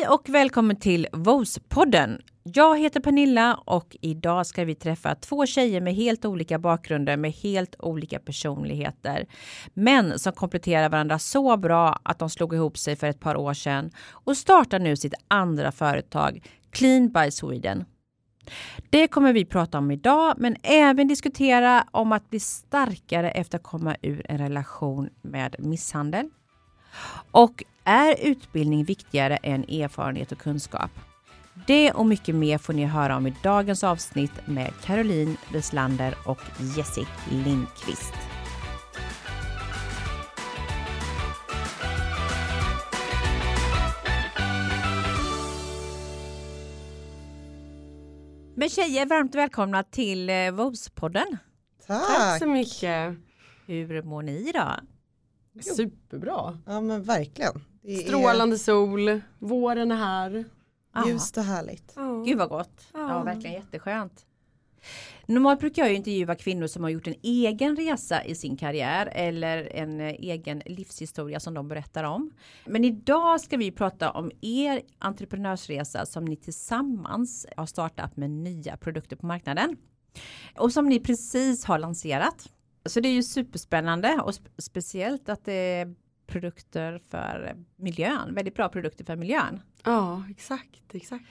Hej och välkommen till VOS-podden. Jag heter Pernilla och idag ska vi träffa två tjejer med helt olika bakgrunder med helt olika personligheter. Men som kompletterar varandra så bra att de slog ihop sig för ett par år sedan och startar nu sitt andra företag Clean by Sweden. Det kommer vi prata om idag, men även diskutera om att bli starkare efter att komma ur en relation med misshandel. Och är utbildning viktigare än erfarenhet och kunskap? Det och mycket mer får ni höra om i dagens avsnitt med Caroline Wislander och Jessie Lindqvist. Men tjejer, varmt välkomna till eh, VOS-podden. Tack. Tack så mycket. Hur mår ni idag? Superbra. Ja men verkligen. Det Strålande sol, våren är här. är ljust och härligt. Gud vad gott. Ja, verkligen jätteskönt. Normalt brukar jag ju intervjua kvinnor som har gjort en egen resa i sin karriär eller en egen livshistoria som de berättar om. Men idag ska vi prata om er entreprenörsresa som ni tillsammans har startat med nya produkter på marknaden. Och som ni precis har lanserat. Så det är ju superspännande och sp- speciellt att det produkter för miljön, väldigt bra produkter för miljön. Ja, exakt, exakt.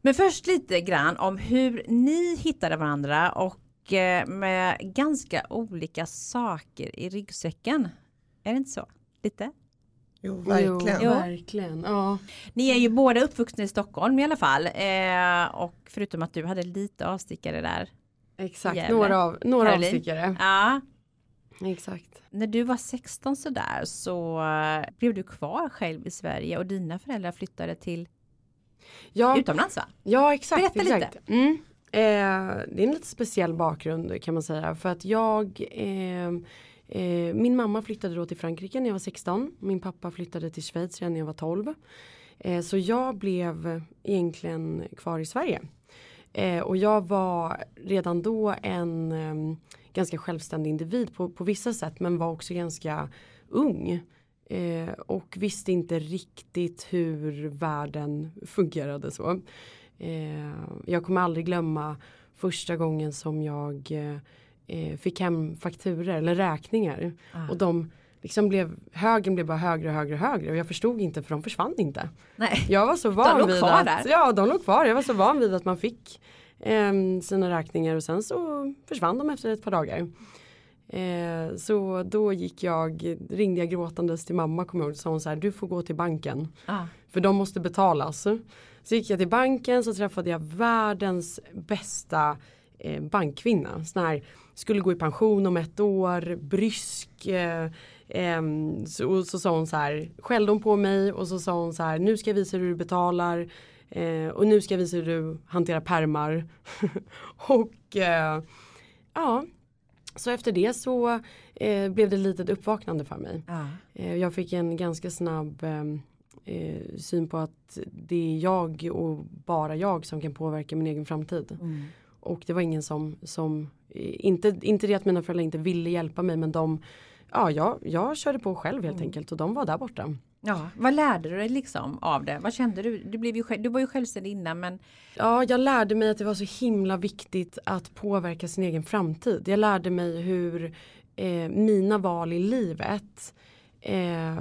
Men först lite grann om hur ni hittade varandra och eh, med ganska olika saker i ryggsäcken. Är det inte så? Lite? Jo verkligen. Jo, verkligen. Ja. Ni är ju båda uppvuxna i Stockholm i alla fall. Eh, och förutom att du hade lite avstickare där. Exakt, Gävle. några, av, några Caroline. avstickare. Ja, Exakt. när du var 16 sådär så eh, blev du kvar själv i Sverige och dina föräldrar flyttade till Ja, utomlands va? ja exakt. Berätta lite. exakt. Mm. Eh, det är en lite speciell bakgrund kan man säga. För att jag eh, eh, Min mamma flyttade då till Frankrike när jag var 16. Min pappa flyttade till Schweiz redan när jag var 12. Eh, så jag blev egentligen kvar i Sverige. Eh, och jag var redan då en eh, ganska självständig individ på, på vissa sätt men var också ganska ung. Eh, och visste inte riktigt hur världen fungerade så. Eh, jag kommer aldrig glömma första gången som jag eh, fick hem fakturer eller räkningar. Ah. Och de liksom blev, högen blev bara högre och högre och högre och jag förstod inte för de försvann inte. Nej. Jag var så van låg vid kvar att, där. Ja, de låg kvar. Jag var så van vid att man fick eh, sina räkningar och sen så försvann de efter ett par dagar. Eh, så då gick jag, ringde jag gråtandes till mamma kommer jag ihåg, sa hon så här, du får gå till banken. Ah. För de måste betalas. Så gick jag till banken så träffade jag världens bästa eh, bankkvinna. Sån här, skulle gå i pension om ett år, brysk. Eh, ehm, så, och så sa hon så här, skällde hon på mig och så sa hon så här, nu ska jag visa hur du betalar. Eh, och nu ska jag visa hur du hanterar permar. och eh, ja, så efter det så eh, blev det lite ett uppvaknande för mig. Jag fick en ganska snabb ehm, eh, syn på att det är jag och bara jag som kan påverka min egen framtid. Mm. Och det var ingen som, som inte, inte det att mina föräldrar inte ville hjälpa mig men de, ja jag, jag körde på själv helt Mm. enkelt och de var där borta. Ja, vad lärde du dig liksom av det? Vad kände du? Du, blev ju, själv- du var ju självständig innan men Ja, jag lärde mig att det var så himla viktigt att påverka sin egen framtid. Jag lärde mig hur eh, mina val i livet eh,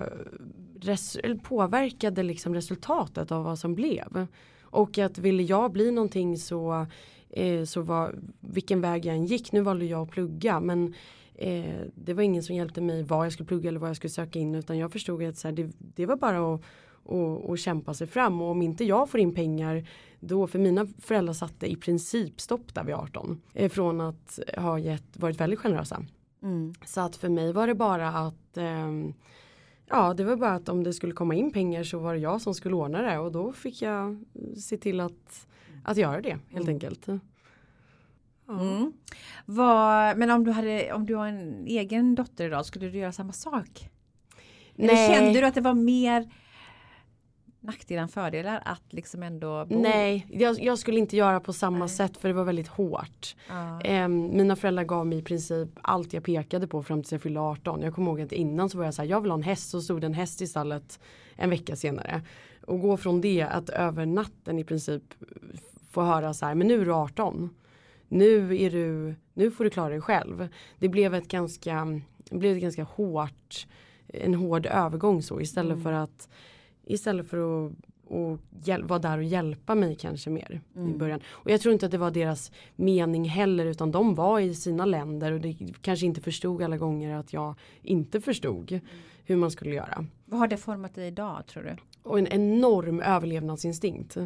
res- påverkade liksom resultatet av vad som blev. Och att ville jag bli någonting så, eh, så var vilken väg jag än gick, nu valde jag att plugga men eh, det var ingen som hjälpte mig vad jag skulle plugga eller vad jag skulle söka in utan jag förstod att så här, det, det var bara att och, och kämpa sig fram och om inte jag får in pengar då för mina föräldrar satte i princip stopp där vid 18 eh, från att ha gett, varit väldigt generösa. mm. Så att för mig var det bara att ehm, Ja det var bara att om det skulle komma in pengar så var det jag som skulle ordna det och då fick jag se till att, att göra det helt enkelt. Mm. Vad, men om du, hade, om du har en egen dotter idag, skulle du göra samma sak? Eller kände du att det var mer nackdelar än fördelar att liksom ändå bo? Nej, jag, jag skulle inte göra på samma Nej. sätt för det var väldigt hårt. Ja. Eh, mina föräldrar gav mig i princip allt jag pekade på fram tills jag fyllde 18. Jag kommer ihåg att innan så var jag så här, jag vill ha en häst. Så stod det en häst i stallet en vecka senare. Och gå från det att över natten i princip få höra så här, men nu är du 18. Nu, är du, nu får du klara dig själv. Det blev ett ganska, det blev ett ganska hårt, en hård övergång så istället mm. för att istället för att och vara där och hjälpa mig kanske mer mm. i början. Och jag tror inte att det var deras mening heller utan de var i sina länder och det kanske inte förstod alla gånger att jag inte förstod mm. hur man skulle göra. Vad har det format dig idag tror du? Och en enorm överlevnadsinstinkt.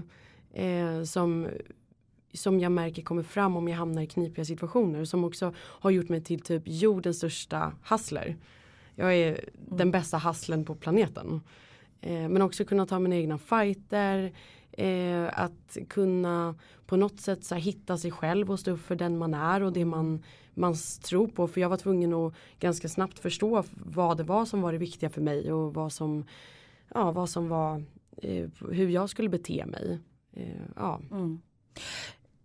Eh, som, som jag märker kommer fram om jag hamnar i knipiga situationer. Som också har gjort mig till typ jordens största hustler. Jag är mm. den bästa hustlern på planeten. Eh, men också kunna ta mina egna fighter. Eh, att kunna på något sätt så här, hitta sig själv och stå upp för den man är och det man, man tror på. För jag var tvungen att ganska snabbt förstå vad det var som var det viktiga för mig och vad som, ja, vad som var eh, hur jag skulle bete mig. Eh, ja. Mm.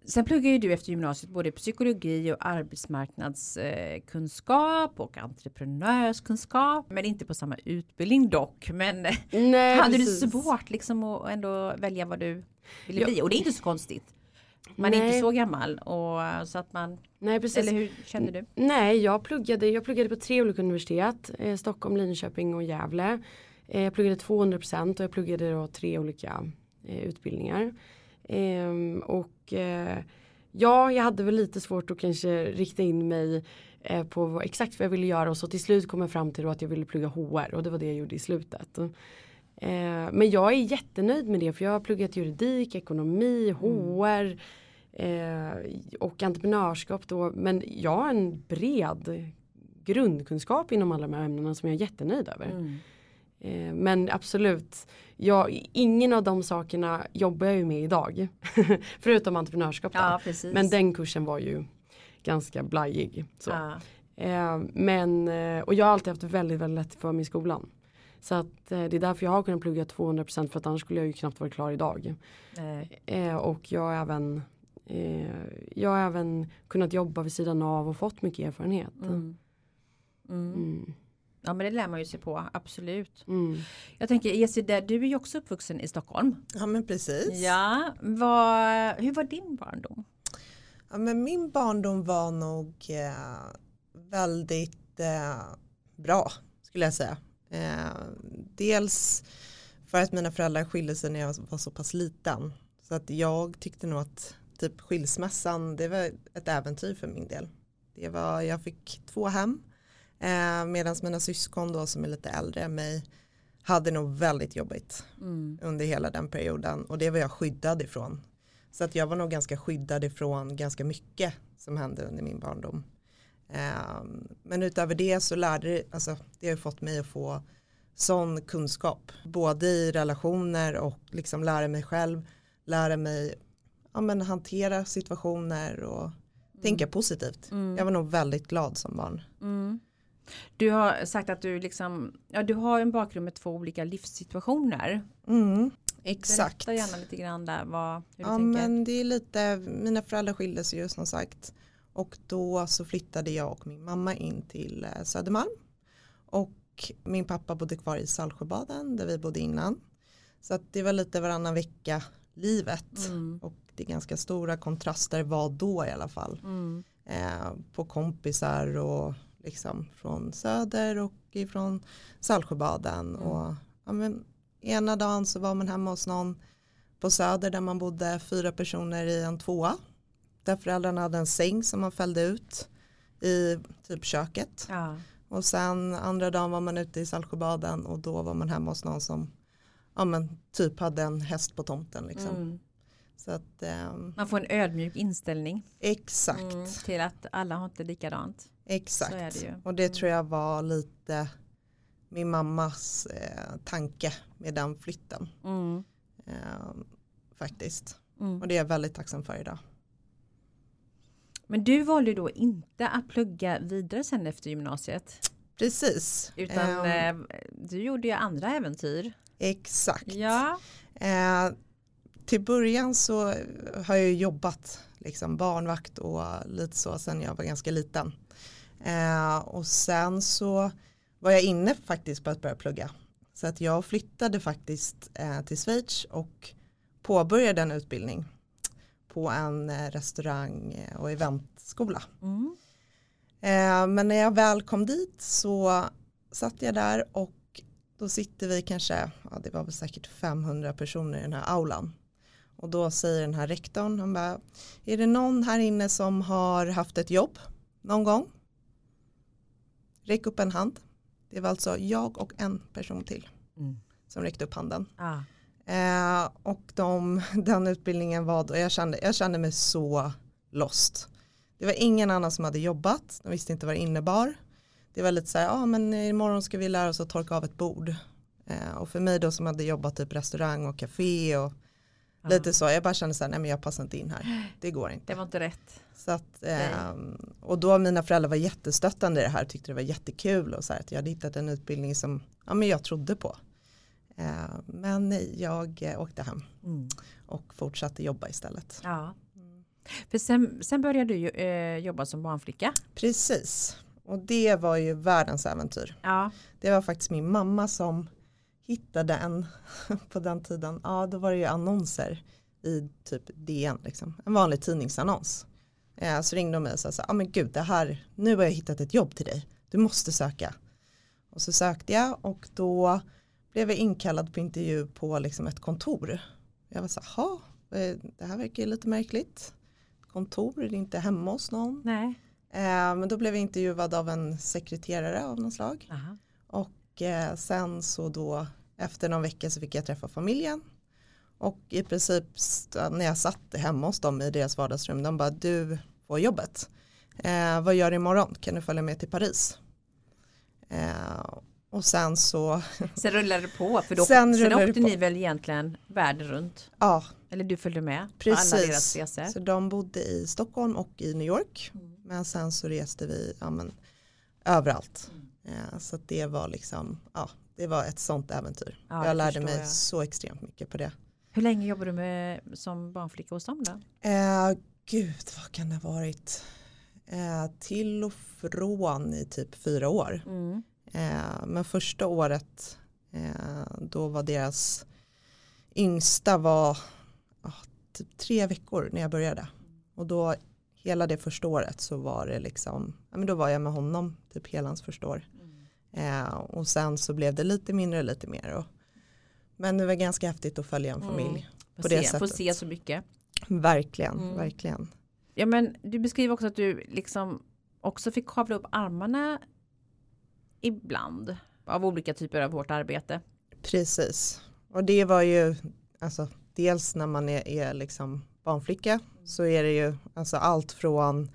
Sen pluggar ju du efter gymnasiet både psykologi och arbetsmarknadskunskap och entreprenörskunskap. Men inte på samma utbildning dock. Men Nej, hade precis. du svårt liksom att ändå välja vad du ville ja. bli? Och det är inte så konstigt. Man Nej. är inte så gammal och så att man Nej, precis. Eller hur kände du? Nej, jag pluggade, jag pluggade på tre olika universitet. Eh, Stockholm, Linköping och Gävle. Eh, jag pluggade 200% och jag pluggade då tre olika eh, utbildningar. Ehm, och eh, ja, jag hade väl lite svårt att kanske rikta in mig eh, på vad, exakt vad jag ville göra och så till slut kom jag fram till att jag ville plugga HR och det var det jag gjorde i slutet. Eh, men jag är jättenöjd med det för jag har pluggat juridik, ekonomi, HR mm. och entreprenörskap då. Men jag har en bred grundkunskap inom alla de här ämnena som jag är jättenöjd över. Mm. Eh, men absolut, jag, ingen av de sakerna jobbar jag ju med idag. Förutom entreprenörskap. Ja, men den kursen var ju ganska blajig. Så. Ja. Eh, men, eh, och jag har alltid haft väldigt, väldigt lätt för mig i skolan. Så att det är därför jag har kunnat plugga 200% för att annars skulle jag ju knappt vara klar idag. Eh, och jag har även jag har även kunnat jobba vid sidan av och fått mycket erfarenhet. Mm. Mm. Mm. Ja men det lär man ju sig på, absolut. Mm. Jag tänker Jessy, du är ju också uppvuxen i Stockholm. Ja men precis. Ja, vad, hur var din barndom? Ja, men min barndom var nog eh, väldigt eh, bra skulle jag säga. Eh, dels för att mina föräldrar skilde sig när jag var så pass liten. Så att jag tyckte nog att typ skilsmässan det var ett äventyr för min del. Det var, jag fick två hem Eh, Medan mina syskon då som är lite äldre än mig hade nog väldigt jobbigt mm. under hela den perioden och det var jag skyddad ifrån. Så att jag var nog ganska skyddad ifrån ganska mycket som hände under min barndom. Eh, men utöver det så lärde det, alltså det har fått mig att få sån kunskap. Både i relationer och liksom lära mig själv, lära mig ja, men hantera situationer och mm. tänka positivt. Mm. Jag var nog väldigt glad som barn. Mm. Du har sagt att du liksom, ja du har en bakgrund med två olika livssituationer. Mm, exakt. Berätta gärna lite grann där vad, hur ja, du tänker. men det är lite, mina föräldrar skilde sig ju som sagt. Och då så flyttade jag och min mamma in till eh, Södermalm. Och min pappa bodde kvar i Saltsjöbaden där vi bodde innan. Så det var lite varannan vecka livet. Mm. Och det är ganska stora kontraster var då i alla fall. Mm. Eh, på kompisar och liksom från söder och ifrån Saltsjöbaden. Mm. Och, ja, men, ena dagen så var man hemma hos någon på söder där man bodde fyra personer i en tvåa. Där föräldrarna hade en säng som man fällde ut i typ köket. Ja. Och sen andra dagen var man ute i Saltsjöbaden och då var man hemma hos någon som ja, men, typ hade en häst på tomten. Liksom. Mm. Så att, um, man får en ödmjuk inställning. Exakt. Mm, till att alla har inte likadant. Exakt. Det och det tror jag var lite min mammas eh, tanke med den flytten. Mm. Eh, faktiskt. Mm. Och det är jag väldigt tacksam för idag. Men du valde då inte att plugga vidare sen efter gymnasiet. Precis. Utan um, du gjorde ju andra äventyr. Exakt. Ja. Eh, till början så har jag jobbat liksom barnvakt och lite så sen jag var ganska liten. Eh, och sen så var jag inne faktiskt på att börja plugga. Så att jag flyttade faktiskt eh, till Schweiz och påbörjade en utbildning på en eh, restaurang och eventskola. Mm. Eh, men när jag väl kom dit så satt jag där och då sitter vi kanske, ja det var väl säkert 500 personer i den här aulan. Och då säger den här rektorn, han bara, är det någon här inne som har haft ett jobb någon gång? Räck upp en hand. Det var alltså jag och en person till mm. som räckte upp handen. Ah. Eh, och de, den utbildningen var då, jag kände, jag kände mig så lost. Det var ingen annan som hade jobbat, de visste inte vad det innebar. Det var lite så här, ja ah, men imorgon ska vi lära oss att torka av ett bord. Eh, och för mig då som hade jobbat typ restaurang och café och ja. lite så, jag bara kände så här, nej men jag passar inte in här, det går inte. Det var inte rätt. Så att, eh, och då mina föräldrar var jättestöttande i det här, tyckte det var jättekul och så här, att jag hade hittat en utbildning som ja, men jag trodde på. Eh, men jag eh, åkte hem mm. och fortsatte jobba istället. Ja. För sen, sen började du eh, jobba som barnflicka. Precis, och det var ju världens äventyr. Ja. Det var faktiskt min mamma som hittade en på den tiden. Ja, då var det ju annonser i typ DN, liksom. en vanlig tidningsannons. Eh, så ringde de mig och sa, ja ah, men gud, det här, nu har jag hittat ett jobb till dig, du måste söka. Och så sökte jag och då blev jag inkallad på intervju på liksom ett kontor. Jag var så här, det här verkar ju lite märkligt. Kontor, är det inte hemma hos någon. Nej. Eh, men då blev jag intervjuad av en sekreterare av något slag. Aha. Och eh, sen så då efter någon vecka så fick jag träffa familjen. Och i princip när jag satt hemma hos dem i deras vardagsrum, de bara du får jobbet. Eh, vad gör du imorgon? Kan du följa med till Paris? Eh, och sen så Sen rullade det på för då sen, sen åkte ni väl egentligen världen runt? Ja. Eller du följde med Precis. på alla deras resor? Så de bodde i Stockholm och i New York. Mm. Men sen så reste vi ja, men, överallt. Mm. Eh, så det var liksom, ja, det var ett sånt äventyr. Ja, jag lärde mig jag. så extremt mycket på det. Hur länge jobbade du med som barnflicka hos dem då? Eh, gud, vad kan det ha varit? Eh, till och från i typ fyra år. Mm. Eh, men första året eh, då var deras yngsta var oh, typ tre veckor när jag började. Och då hela det första året så var det liksom, ja men då var jag med honom typ hela hans första år. Eh, och sen så blev det lite mindre och lite mer. Och, men det var ganska häftigt att följa en mm. familj. Mm. På se, det sättet. Få se så mycket. Verkligen, mm. verkligen. Ja men du beskriver också att du liksom också fick kavla upp armarna ibland av olika typer av hårt arbete. Precis. Och det var ju alltså dels när man är, är liksom barnflicka så är det ju alltså allt från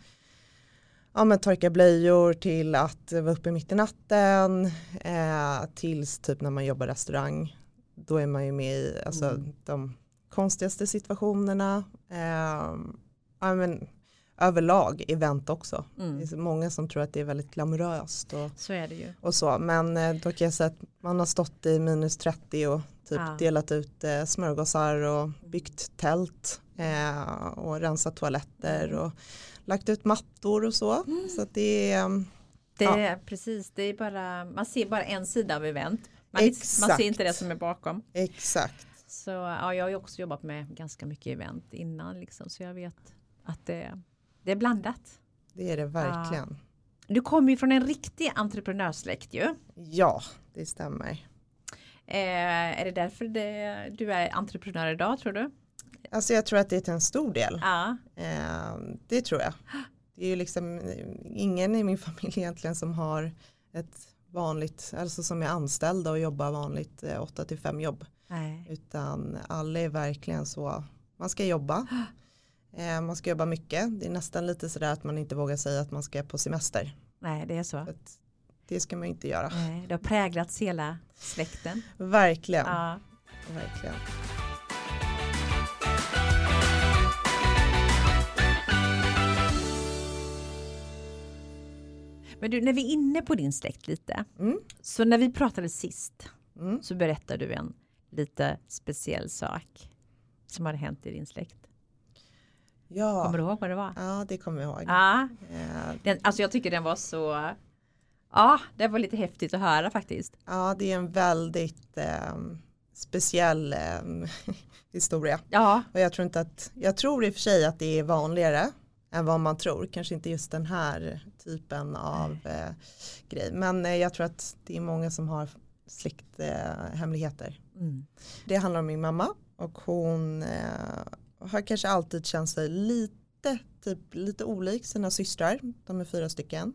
ja, men torka blöjor till att vara uppe mitt i natten eh, tills typ när man jobbar restaurang då är man ju med i alltså, mm. de konstigaste situationerna eh, ja, men, överlag event också. Mm. Det är många som tror att det är väldigt glamoröst. Och, så är det ju. Och så. Men eh, då kan jag säga att man har stått i minus 30 och typ ja. delat ut eh, smörgåsar och byggt tält eh, och rensat toaletter och lagt ut mattor och så. Mm. Så det är mm, det är ja. precis, det är bara, man ser bara en sida av event. Man, man ser inte det som är bakom. Exakt. Så ja, jag har ju också jobbat med ganska mycket event innan liksom, så jag vet att det, det är blandat. Det är det verkligen. Ja. Du kommer ju från en riktig entreprenörssläkt ju. Ja, det stämmer. Eh, är det därför det, du är entreprenör idag tror du? Alltså jag tror att det är till en stor del. Ja. Eh, det tror jag. Det är ju liksom ingen i min familj egentligen som har ett vanligt, alltså som är anställda och jobbar vanligt eh, 8 till 5 jobb. Nej. Utan alla är verkligen så, man ska jobba. Eh, man ska jobba mycket. Det är nästan lite sådär att man inte vågar säga att man ska på semester. Nej, det är så. så det ska man inte göra. Nej, det har präglats hela släkten. Verkligen. Ja. Verkligen. Men du, när vi är inne på din släkt lite. Mm. Så när vi pratade sist mm. så berättade du en lite speciell sak som hade hänt i din släkt? Ja, Kommer du ihåg vad det var? ja det kommer jag ihåg. Ja, Eh, den, alltså jag tycker den var så Ja, det var lite häftigt att höra faktiskt. Ja, det är en väldigt eh, speciell eh, historia. Ja, Och jag tror inte att, jag tror i och för sig att det är vanligare än vad man tror. Kanske inte just den här typen av eh, grej. Men eh, jag tror att det är många som har släkthemligheter. Eh, hemligheter. mm. det handlar om min mamma och hon eh, har kanske alltid känt sig lite, typ, lite olik sina systrar. De är fyra stycken.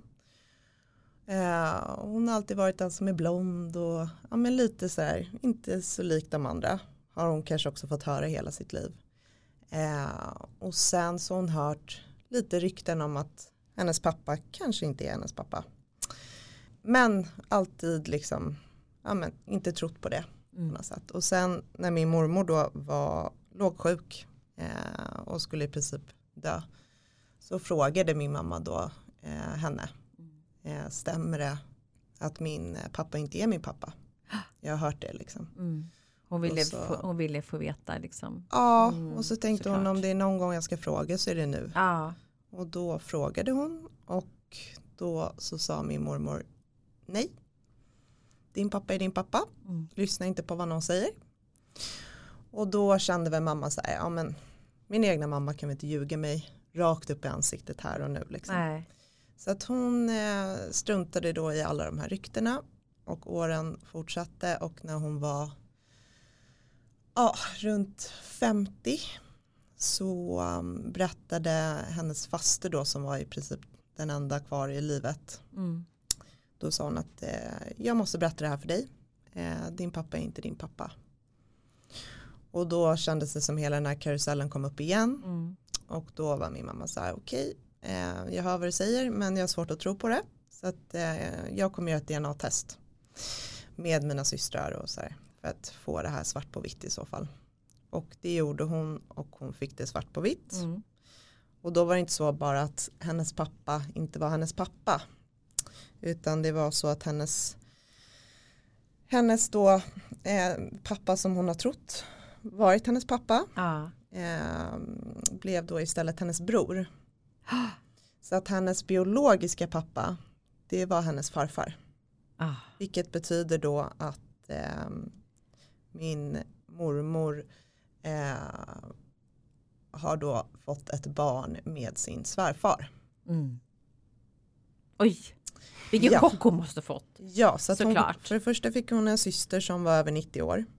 Eh, hon har alltid varit den som är blond och ja, men lite så här, inte så lik de andra. Har hon kanske också fått höra hela sitt liv. Eh, och sen så har hon hört lite rykten om att hennes pappa kanske inte är hennes pappa. Men alltid liksom, ja men inte trott på det på Mm. sätt. Och sen när min mormor då var lågsjuk eh, och skulle i princip dö så frågade min mamma då eh, henne eh, stämmer det att min pappa inte är min pappa? Jag har hört det liksom. Mm. Hon, ville så- få, hon ville få veta liksom. Ja, Mm, och så tänkte hon såklart. om det är någon gång jag ska fråga så är det nu. Ja, Och då frågade hon och då så sa min mormor nej. Din pappa är din pappa. mm. Lyssna inte på vad någon säger. Och då kände väl mamma så här, ja men min egna mamma kan väl inte ljuga mig rakt upp i ansiktet här och nu liksom. nej. Så att hon eh, struntade då i alla de här ryktena och åren fortsatte och när hon var ja, runt 50 så um, berättade hennes faster då som var i princip den enda kvar i livet. Mm. Då sa hon att eh, jag måste berätta det här för dig. Eh, din pappa är inte din pappa. Och då kändes det som hela den här karusellen kom upp igen. Mm. Och då var min mamma så här, okej, eh, jag hör vad du säger men jag har svårt att tro på det. Så att eh, jag kommer göra ett DNA-test med mina systrar och så här. För att få det här svart på vitt i så fall. Och det gjorde hon och hon fick det svart på vitt. Mm. Och då var det inte så bara att hennes pappa inte var hennes pappa. Utan det var så att hennes, hennes då eh, pappa som hon har trott varit hennes pappa Ja. eh, blev då istället hennes bror. Så att hennes biologiska pappa det var hennes farfar. Ah. Vilket betyder då att eh, min mormor eh, har då fått ett barn med sin svärfar. Mm. Oj, vilken Ja. chock hon måste fått. Ja, så att hon, Såklart. för det första fick hon en syster som var över 90 år.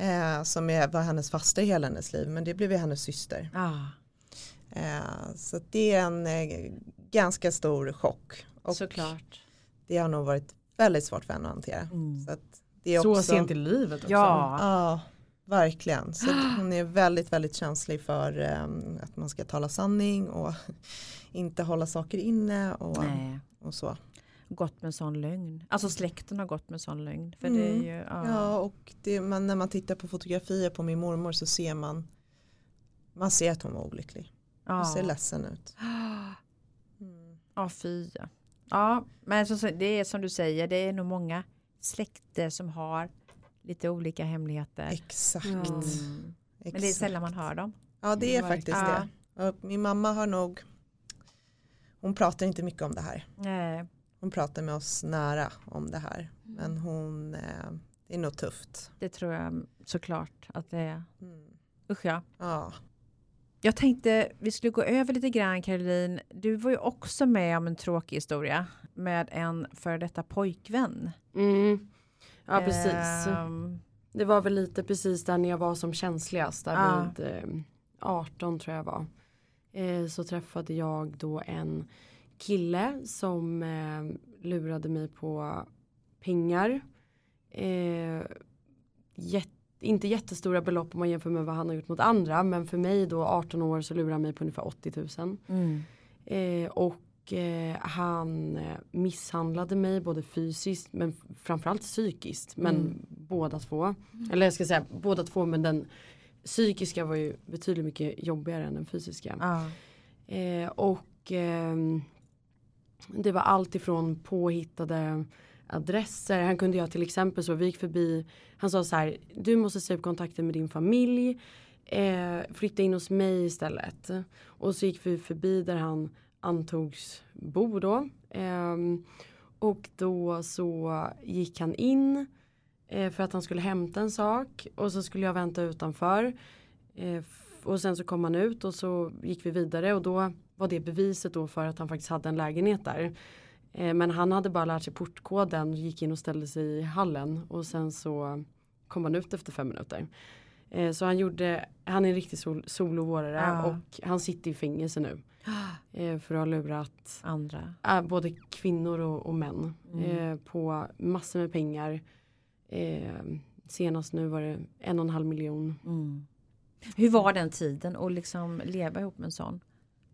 Eh, som är, var hennes faster hela hennes liv, men det blev ju hennes syster. Ah. Eh, så det är en eh, ganska stor chock. Och Såklart. det har nog varit väldigt svårt för henne att hantera. Mm. Så, att det är Så också, sent i livet också. Ja. Ja, verkligen. Så hon är väldigt, väldigt känslig för eh, att man ska tala sanning och inte hålla saker inne och, Nej. och så. Gått med sån lögn. Alltså släkten har gått med sån lögn. För det är Mm. ju, ja. Ja, och det, men när man tittar på fotografier på min mormor så ser man man ser att hon var olycklig. Hon ser ledsen ut. Mm. Ja, fy. Ja, men så- det är som du säger, det är nog många släkter som har lite olika hemligheter. Exakt. Ja. Mm. Men det är Exakt. sällan man hör dem. Ja det är Verkligen. faktiskt det. Och min mamma har nog hon pratar inte mycket om det här. Nej. Hon pratar med oss nära om det här. Men hon, eh, det är nog tufft. Det tror jag såklart att det är. Mm. Usch ja. Ja. Jag tänkte vi skulle gå över lite grann Caroline. Du var ju också med om en tråkig historia med en före detta pojkvän. Mm. Ja precis. Ehm, Det var väl lite precis där när jag var som känsligast. Där Ja. vid eh, 18 tror jag var. Eh, så träffade jag då en kille som eh, lurade mig på pengar. Eh, jätte, inte jättestora belopp om man jämför med vad han har gjort mot andra. Men för mig då 18 år så lurade han mig på ungefär 80 000. mm. Eh, och eh, han eh, misshandlade mig både fysiskt men framförallt psykiskt. Men Mm. båda två. Eller jag ska säga båda två men den psykiska var ju betydligt mycket jobbigare än den fysiska. ja. Eh, och ehm, det var allt ifrån påhittade adresser. Han kunde göra till exempel så, vi gick förbi, han sa så här, du måste säga upp kontakten med din familj. Eh, flytta in hos mig istället. Och så gick vi förbi där han antogs bo då. Eh, och då så gick han in eh, för att han skulle hämta en sak och så skulle jag vänta utanför. Eh, och sen så kom han ut och så gick vi vidare och då var det beviset då för att han faktiskt hade en lägenhet där. Eh, men han hade bara lärt sig portkoden, gick in och ställde sig i hallen och sen så kom han ut efter fem minuter. Så han gjorde, han är en riktig sol, solovårare Ja. och han sitter i fängelse nu. Eh, för att ha lurat Andra. äh, både kvinnor och, och män Mm. eh, på massor med pengar. Eh, senast nu var det en och en halv miljon. Mm. Hur var den tiden att liksom leva ihop med en sån?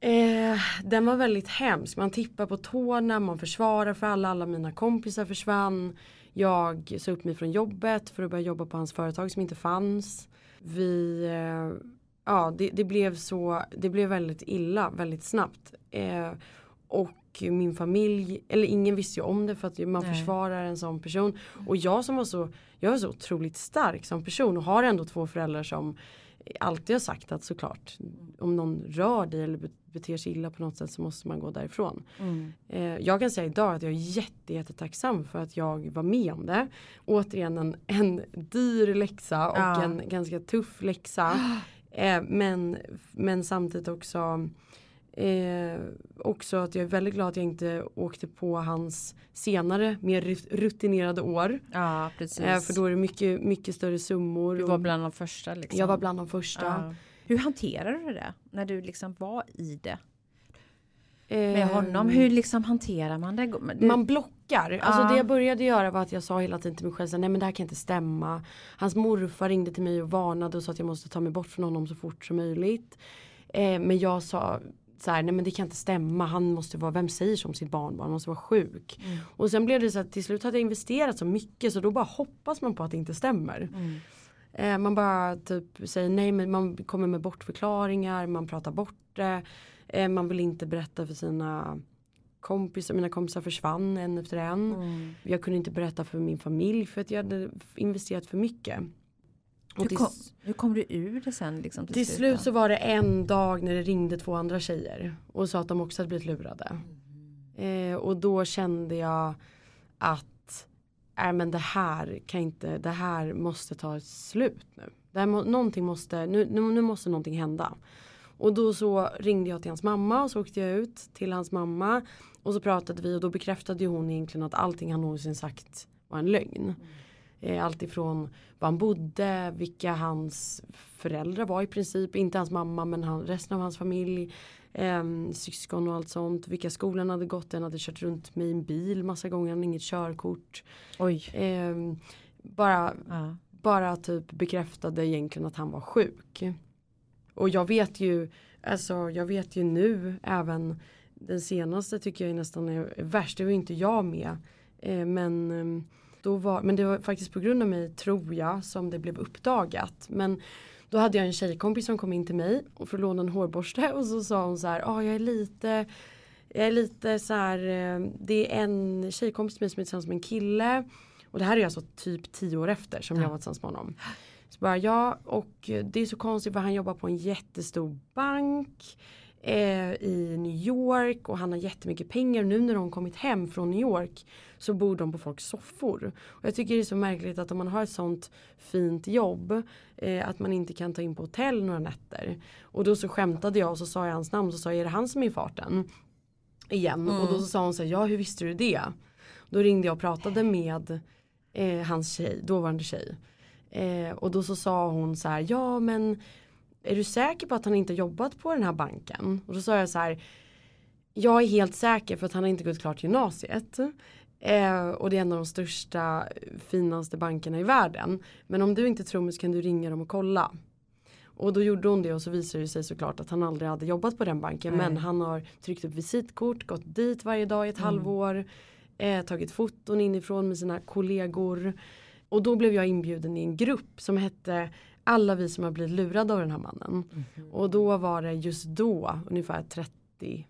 Eh, den var väldigt hemsk. Man tippar på tårna, man försvarar för alla, alla mina kompisar försvann. Jag sa upp mig från jobbet för att börja jobba på hans företag som inte fanns. Vi, eh, ja det, det blev så, det blev väldigt illa väldigt snabbt. Eh, och min familj, eller ingen visste ju om det för att man Nej. försvarar en sån person. Och jag som var så, jag var så otroligt stark som person och har ändå två föräldrar som alltid har sagt att såklart om någon rör dig eller be- beter sig illa på något sätt så måste man gå därifrån. Eh, jag kan säga idag att jag är jätte, jättetacksam för att jag var med om det. Återigen en, en dyr läxa och Ja. en ganska tuff läxa. Eh, men, men samtidigt också Eh, också att jag är väldigt glad att jag inte åkte på hans senare mer rut- rutinerade år. Ja precis. Eh, för då är det mycket, mycket större summor. du var bland de första liksom. Jag var bland de första. Ja. Hur hanterade du det? När du liksom var i det? Med honom? Hur liksom hanterar man det? det Man blockar. Alltså Ja. det jag började göra var att jag sa hela tiden till mig själv så här, nej men det här kan inte stämma. Hans morfar ringde till mig och varnade och sa att jag måste ta mig bort från honom så fort som möjligt. Eh, men jag sa så här, nej men det kan inte stämma. Han måste vara, vem säger som sitt barnbarn? Han måste vara sjuk. Mm. Och sen blev det så att till slut hade jag investerat så mycket så då bara hoppas man på att det inte stämmer. Mm. Eh, man bara typ säger nej men man kommer med bortförklaringar, man pratar bort det. Eh, man vill inte berätta för sina kompisar, mina kompisar försvann en efter en. Mm. Jag kunde inte berätta för min familj för att jag hade investerat för mycket. Hur, till, kom, hur kom du ur det sen? Liksom, till slut så var det en dag när det ringde två andra tjejer och sa att de också hade blivit lurade. Eh, och då kände jag att äh, men det här kan inte, det här måste ta slut nu. Det här må, någonting måste, nu, nu, nu måste någonting hända. Och då så ringde jag till hans mamma och så åkte jag ut till hans mamma. Och så pratade vi och då bekräftade hon egentligen att allting han någonsin sagt var en lögn. Eh, allt ifrån var han bodde, vilka hans föräldrar var i princip, inte hans mamma men han, resten av hans familj. Eh, syskon och allt sånt, vilka skolor han hade gått, han hade kört runt med en bil massa gånger, han hade inget körkort. Oj. Eh, bara Ja. bara typ bekräftade egentligen att han var sjuk. Och jag vet ju, alltså jag vet ju nu även den senaste tycker jag nästan är värst. Det var ju inte jag med. Eh, men, eh, då var, men det var faktiskt på grund av mig tror jag som det blev uppdagat. Men då hade jag en tjejkompis som kom in till mig och för att låna en hårborste och så sa hon så här, ah, jag är lite jag är lite så här, eh, det är en tjejkompis till mig som är tillsammans med en kille. Och det här är alltså typ tio år efter som jag var tillsammans med honom. Så bara ja och det är så konstigt för han jobbar på en jättestor bank eh, i New York och han har jättemycket pengar. Nu när de kommit hem från New York så bor de på folks soffor. Och jag tycker det är så märkligt att om man har ett sånt fint jobb eh, att man inte kan ta in på hotell några nätter. Och då så skämtade jag och så sa jag hans namn och så sa jag är det han som är i farten? Igen och då så sa hon så här, ja hur visste du det? Då ringde jag och pratade med eh, hans tjej, dåvarande tjej. Eh, och då så sa hon så här, ja men är du säker på att han inte jobbat på den här banken? Och då sa jag så här, jag är helt säker för att han har inte gått klart gymnasiet. Eh, och det är en av de största, finaste bankerna i världen. Men om du inte tror mig så kan du ringa dem och kolla. Och då gjorde hon det och så visade det sig såklart att han aldrig hade jobbat på den banken. Nej. Men han har tryckt upp visitkort, gått dit varje dag i ett halvår. Eh, tagit foton inifrån med sina kollegor. Och då blev jag inbjuden i en grupp som hette Alla vi som har blivit lurade av den här mannen. Och då var det just då ungefär 30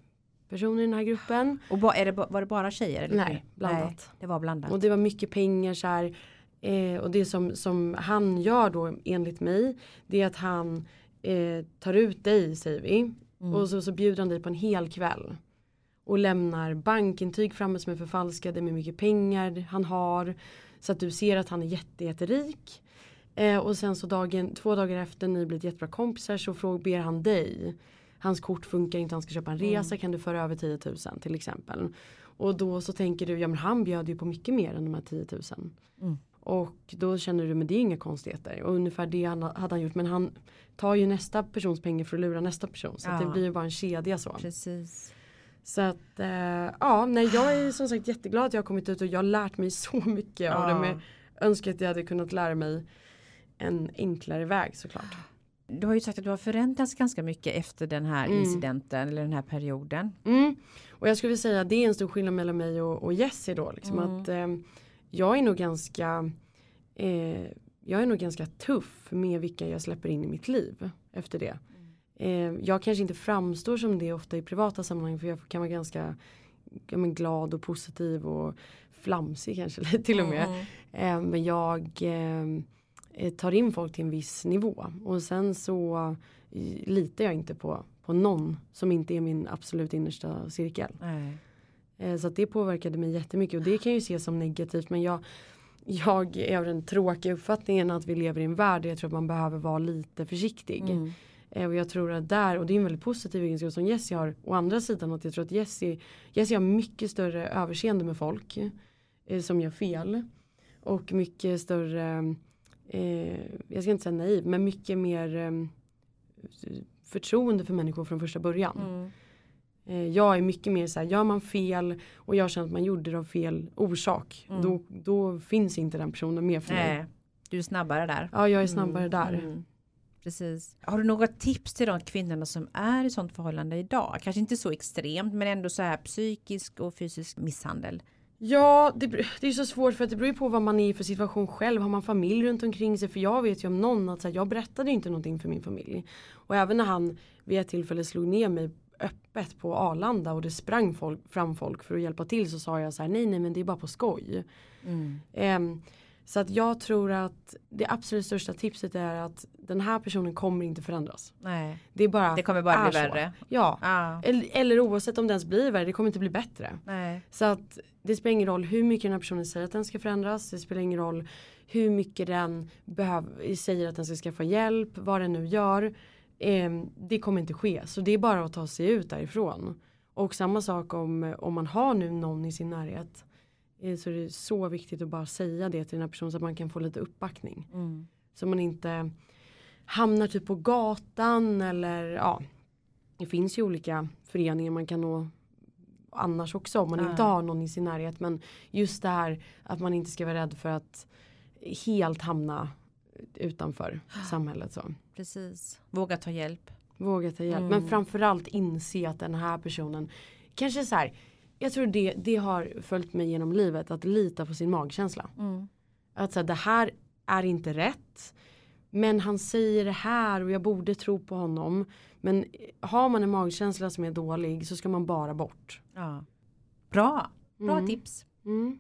personer i den här gruppen. Och ba, det, var det bara tjejer? Eller? Nej, blandat. Nej, det var blandat. Och det var mycket pengar så här. Eh, och det som, som han gör då enligt mig. Det är att han eh, tar ut dig säger vi. Mm. Och så, så bjuder han dig på en hel kväll. Och lämnar bankintyg framme som är förfalskade med mycket pengar han har. Så att du ser att han är jätte, jätterik. Eh, och sen så dagen, två dagar efter ni blivit jättebra kompisar så fråg, ber han dig. Hans kort funkar inte, han ska köpa en resa, kan du föra över 10 000 till exempel. Och då så tänker du, ja men han bjöd ju på mycket mer än de här 10 000. Mm. Och då känner du, men det är inga konstigheter. Och ungefär det han, hade han gjort. Men han tar ju nästa persons pengar för att lura nästa person. Så Ja. det blir ju bara en kedja så. Precis. Så att eh, ja, nej jag är som sagt jätteglad att jag har kommit ut och jag har lärt mig så mycket av det. Ja. Men önskar att jag hade kunnat lära mig en enklare väg såklart. Du har ju sagt att du har förändrats ganska mycket efter den här Mm. incidenten eller den här perioden. Mm. Och jag skulle säga att det är en stor skillnad mellan mig och, och Jessie då. Liksom Mm. att eh, jag är nog ganska eh, jag är nog ganska tuff med vilka jag släpper in i mitt liv efter det. Eh, jag kanske inte framstår som det ofta i privata sammanhang för jag kan vara ganska ja, men glad och positiv och flamsig kanske till och med. Mm. Eh, men jag eh, tar in folk till en viss nivå och sen så eh, litar jag inte på, på någon som inte är min absolut innersta cirkel. Eh, så det påverkade mig jättemycket och det kan ju se som negativt men jag, jag är av den tråkiga uppfattningen att vi lever i en värld där jag tror att man behöver vara lite försiktig. Mm. Eh, och jag tror att där, och det är en väldigt positiv egenskap som Jessie har. Å andra sidan att jag tror att Jessie, Jessie har mycket större överseende med folk eh, som gör fel. Och mycket större, eh, jag ska inte säga naiv, men mycket mer eh, förtroende för människor från första början. Mm. Eh, jag är mycket mer så här, gör man fel och jag känner att man gjorde det av fel orsak. Mm. Då, då finns inte den personen med för mig. Nej. Du är snabbare där. Ja, jag är snabbare där. Precis. Har du några tips till de kvinnorna som är i sånt förhållande idag? Kanske inte så extremt men ändå så här psykisk och fysisk misshandel. Ja, det, det är så svårt för att det beror ju på vad man är i för situation själv. Har man familj runt omkring sig? För jag vet ju om någon att så här, jag berättade inte någonting för min familj. Och även när han vid ett tillfälle slog ner mig öppet på Arlanda och det sprang folk, fram folk för att hjälpa till så sa jag så här nej nej men det är bara på skoj. Mm. Ehm, så att jag tror att det absolut största tipset är att den här personen kommer inte förändras. Nej, Det är bara det kommer bara bli så. värre. Ja. Ja. Eller, eller oavsett om det ens blir värre, det kommer inte bli bättre. Nej. Så att det spelar ingen roll hur mycket den här personen säger att den ska förändras. Det spelar ingen roll hur mycket den behöver, säger att den ska skaffa hjälp, vad den nu gör. Ehm, det kommer inte ske. Så det är bara att ta sig ut därifrån. Och samma sak om, om man har nu någon i sin närhet. Eh, Så är det så viktigt att bara säga det till den här personen så att man kan få lite uppbackning. Mm. Så man inte hamnar typ på gatan eller ja. Det finns ju olika föreningar man kan nå annars också om man Ja. inte har någon i sin närhet. Men just det här att man inte ska vara rädd för att helt hamna utanför samhället. Så. Precis. Våga ta hjälp. Våga ta hjälp. Mm. Men framförallt inse att den här personen kanske så här. Jag tror det, det har följt mig genom livet att lita på sin magkänsla. Mm. Att här, det här är inte rätt. Men han säger det här och jag borde tro på honom. Men har man en magkänsla som är dålig så ska man bara bort. Ja. Bra. Bra Mm. tips. Mm.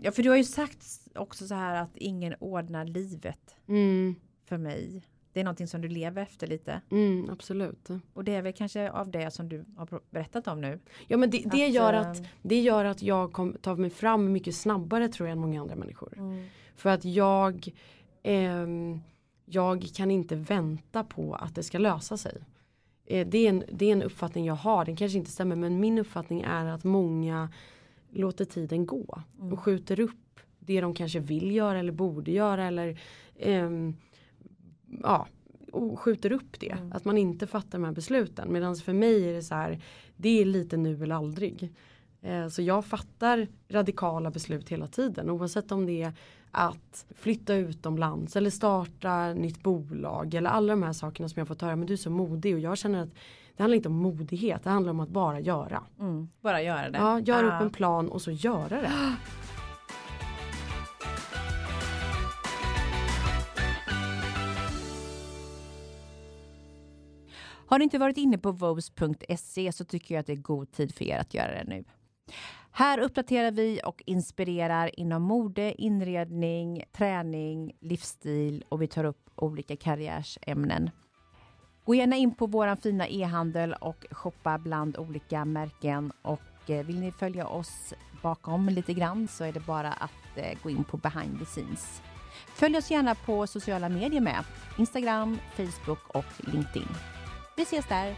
Ja, för du har ju sagt också så här att ingen ordnar livet Mm. för mig. Det är någonting som du lever efter lite. Mm, absolut. Och det är väl kanske av det som du har berättat om nu. Ja men det, det, Att, gör, eh, att, det gör att jag kom, tar mig fram mycket snabbare tror jag än många andra människor. Mm. För att jag, ehm, jag kan inte vänta på att det ska lösa sig. Eh, det, är en, det är en uppfattning jag har, den kanske inte stämmer men min uppfattning är att många låter tiden gå och skjuter upp det de kanske vill göra eller borde göra eller ehm, ja, och skjuter upp det. Att man inte fattar de här besluten. Medan för mig är det så här, det är lite nu eller aldrig. Eh, Så jag fattar radikala beslut hela tiden oavsett om det är att flytta utomlands eller starta nytt bolag eller alla de här sakerna som jag fått höra men du är så modig och jag känner att det handlar inte om modighet det handlar om att bara göra. Mm. Bara göra det. Ja, gör Ja. upp en plan och så göra det. Har ni inte varit inne på vos.se så tycker jag att det är god tid för er att göra det nu. Här uppdaterar vi och inspirerar inom mode, inredning, träning, livsstil och vi tar upp olika karriärsämnen. Gå gärna in på vår fina e-handel och shoppa bland olika märken och eh, vill ni följa oss bakom lite grann så är det bara att eh, gå in på behind the scenes. Följ oss gärna på sociala medier med Instagram, Facebook och LinkedIn. Vi ses där!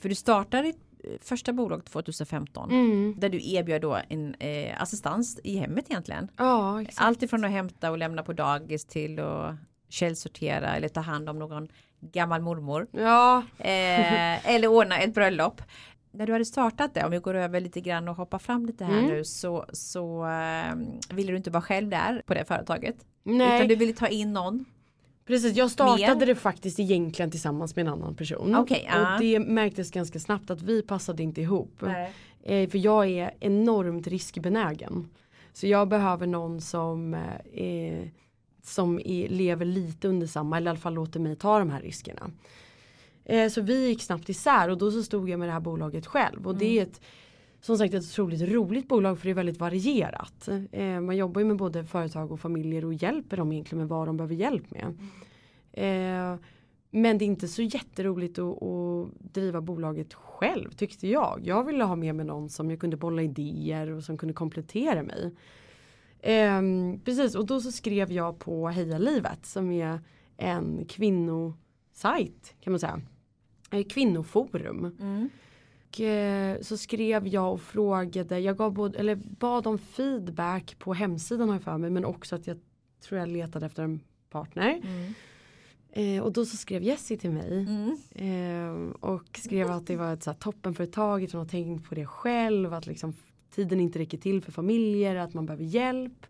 För du startade ditt eh, första bolag 2015 Mm. där du erbjöd då en eh, assistans i hemmet egentligen. Ja, exakt. Allt ifrån att hämta och lämna på dagis till att källsortera eller ta hand om någon gammal mormor. Ja, Eh, eller ordna ett bröllop. När du hade startat det, om vi går över lite grann och hoppar fram lite här Mm. nu så, så eh, ville du inte vara själv där på det företaget. nej. Utan du ville ta in någon. Precis, jag startade Mer? det faktiskt egentligen tillsammans med en annan person. Okej, ja. Och det märktes ganska snabbt att vi passade inte ihop. Eh, för jag är enormt riskbenägen. Så jag behöver någon som, eh, är, som är, lever lite under samma, eller i alla fall låter mig ta de här riskerna. Eh, så vi gick snabbt isär och då så stod jag med det här bolaget själv. Och det är ett som sagt ett otroligt roligt bolag för det är väldigt varierat. Eh, man jobbar ju med både företag och familjer och hjälper dem egentligen med vad de behöver hjälp med. Eh, men det är inte så jätteroligt att, att driva bolaget själv tyckte jag. Jag ville ha med mig någon som jag kunde bolla idéer och som kunde komplettera mig. Eh, precis och då så skrev jag på Heja Livet som är en kvinnosajt kan man säga. Eh, kvinnoforum. Mm. Och, eh, så skrev jag och frågade, jag gav både, eller bad om feedback på hemsidan har jag för mig men också att jag tror jag letade efter en partner. Mm. Eh, och då så skrev Jessie till mig Mm. eh, och skrev att det var ett så här, toppenföretag, att hon har tänkt på det själv, att liksom tiden inte räcker till för familjer, att man behöver hjälp.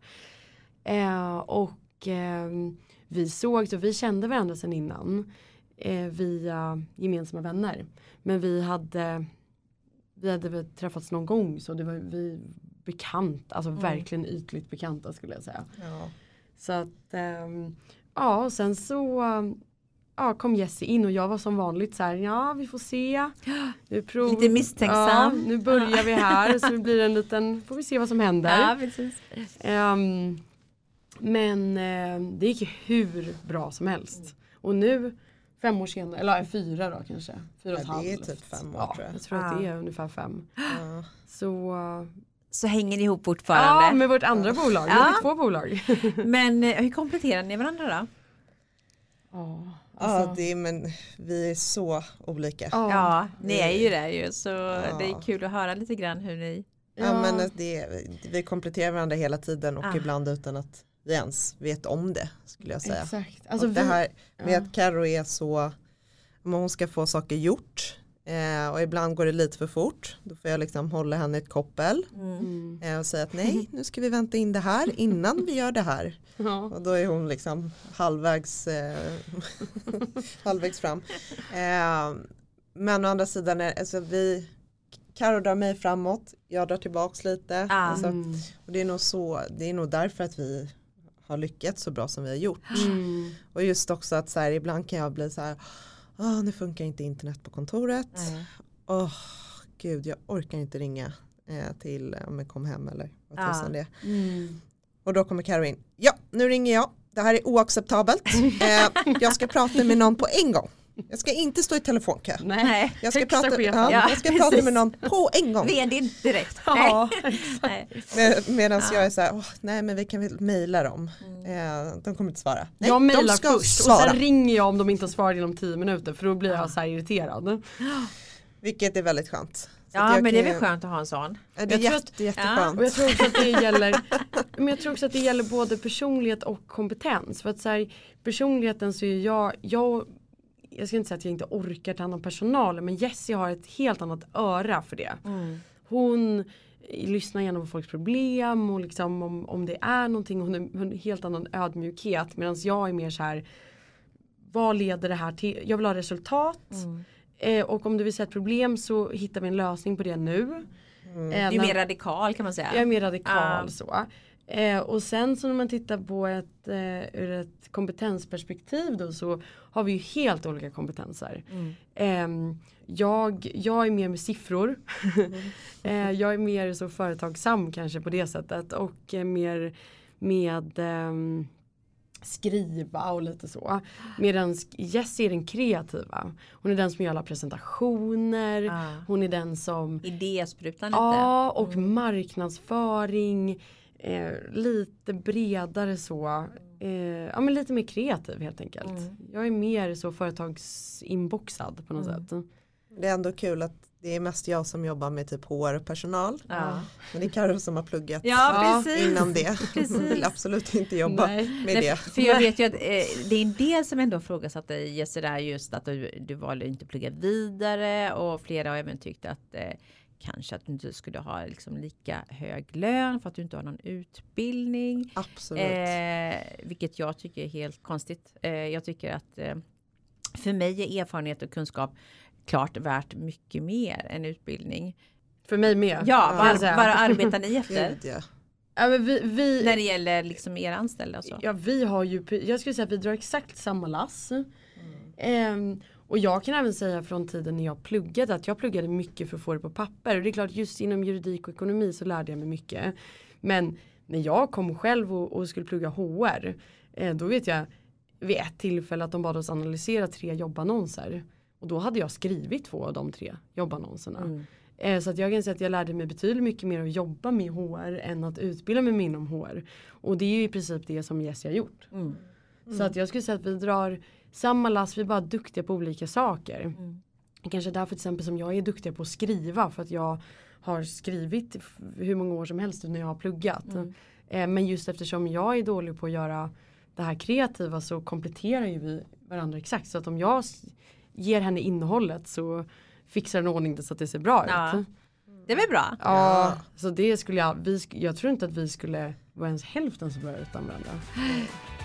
Eh, och vi såg, så vi kände varandra sedan innan via gemensamma vänner. Men vi hade vi hade väl träffats någon gång så det var vi bekant, alltså verkligen ytligt bekanta skulle jag säga. Ja. Så att ehm, ja och sen så ja, kom Jessie in och jag var som vanligt så här ja vi får se. Nu prov, Lite misstänksam. Ja, nu börjar vi här så det blir en liten, får vi se vad som händer. Ja, precis. Ehm, men ehm, det gick hur bra som helst. Och nu fem år senare, eller ja, fyra då kanske. Fyra och ett Ja, det är typ fem år, ja, tror jag. jag tror att det Ja. är ungefär fem. Ja. Så Så hänger ni ihop ja, fortfarande. med vårt andra bolag. Ja. har vi två bolag. Men eh, hur kompletterar ni varandra då? Ja, Ja, alltså, det är, men vi är så olika. ja. Ja, ni är ju det ju så Ja. det är kul att höra lite grann hur ni Ja, men det, vi kompletterar varandra hela tiden och Ah. ibland utan att vi ens vet om det skulle jag säga. Exakt. Alltså och det här med ja. att Karo är så, om hon ska få saker gjort eh, och ibland går det lite för fort, då får jag liksom hålla henne i ett koppel mm. eh, och säga att nej, nu ska vi vänta in det här innan vi gör det här. ja. Och då är hon liksom halvvägs, eh, halvvägs fram. Eh, men å andra sidan, är, alltså vi, Karo drar mig framåt, jag drar tillbaks lite. Ah. Alltså, Mm. och det är nog så, det är nog därför att vi har lyckats så bra som vi har gjort. Mm. Och just också att så här, ibland kan jag bli så här, "Åh, nu funkar inte internet på kontoret. Åh, gud, jag orkar inte ringa eh, till om jag kom hem eller vad Ja. tusan det är. Mm. Och då kommer Karo in, ja, nu ringer jag. Det här är oacceptabelt. eh, jag ska prata med någon på en gång. Jag ska inte stå i telefonkö. Nej. Jag ska, prata, ja, Ja, jag ska prata med någon på en gång. vd direkt. Ja. Med, Medan jag är så här, "Åh, nej men vi kan väl mejla dem. Eh, de kommer inte svara. Nej, jag de mejlar ska först och svara. sen ringer jag om de inte har svarat inom tio minuter för då blir jag så här irriterad. Vilket är väldigt skönt. Ja men det är väl skönt att ha en sån. Det är Jag att- jätteskönt. Och jag tror också att det gäller Men jag tror också att det gäller både personlighet och kompetens. För att så här, personligheten så är jag, jag jag ska inte säga att jag inte orkar ta hand om personalen men Jessie har ett helt annat öra för det. Hon lyssnar gärna på folks problem och liksom om, om det är någonting. Hon har en helt annan ödmjukhet medan jag är mer så här vad leder det här till? Jag vill ha resultat. Eh, och om du vill se ett problem så hittar vi en lösning på det nu. Eh, Du är när- mer radikal kan man säga. jag är mer radikal Ja. så. Eh, och sen så när man tittar på ett, eh, ur ett kompetensperspektiv då så har vi ju helt olika kompetenser. Mm. Eh, jag, jag är mer med siffror. eh, jag är mer så företagsam kanske på det sättet och mer med ehm, skriva och lite så. Medan Jessie är den kreativa. Hon är den som gör alla presentationer. Ah. Hon är den som Idésprutan lite. Ja och marknadsföring. Eh, lite bredare så. Eh, ja men lite mer kreativ helt enkelt. Mm. Jag är mer så företagsinboxad på något Mm. sätt. Det är ändå kul att det är mest jag som jobbar med typ HR-personal. Ja. Men det är Karo som har pluggat Ja, innan det. Precis. Vill absolut inte jobba Nej. med Nej, det. För jag vet ju att eh, det är en del som ändå frågasatte Jesse där just att du, du valde inte att plugga vidare och flera har även tyckt att eh, kanske att du inte skulle ha liksom lika hög lön för att du inte har någon utbildning. Absolut. Eh, vilket jag tycker är helt konstigt. Eh, jag tycker att eh, för mig är erfarenhet och kunskap klart värt mycket mer än utbildning. För mig med. Ja, bara, säga. bara arbetar ni efter ja. Ja, vi, vi, när det gäller liksom era anställda och så. Ja vi har ju, jag skulle säga att vi drar exakt samma lass. Mm. Och jag kan även säga från tiden när jag pluggade att jag pluggade mycket för att få det på papper. Och det är klart just inom juridik och ekonomi så lärde jag mig mycket. Men när jag kom själv och, och skulle plugga HR. Eh, då vet jag vid ett tillfälle att de bad oss analysera tre jobbannonser. Och då hade jag skrivit två av de tre jobbannonserna. Mm. Eh, Så att jag kan säga att jag lärde mig betydligt mycket mer att jobba med HR än att utbilda mig inom HR. Och det är ju i princip det som Jessie har gjort. Mm. Så att jag skulle säga att vi drar samma lass, vi är bara duktiga på olika saker. Mm. Kanske därför till exempel som jag är duktig på att skriva för att jag har skrivit hur många år som helst när jag har pluggat. Mm. Eh, Men just eftersom jag är dålig på att göra det här kreativa så kompletterar ju vi varandra exakt. Så att om jag ger henne innehållet så fixar den ordning det så att det ser bra Ja. ut. Det är väl bra? Ja, så det skulle jag, vi, jag tror inte att vi skulle vara ens hälften så bra utan varandra.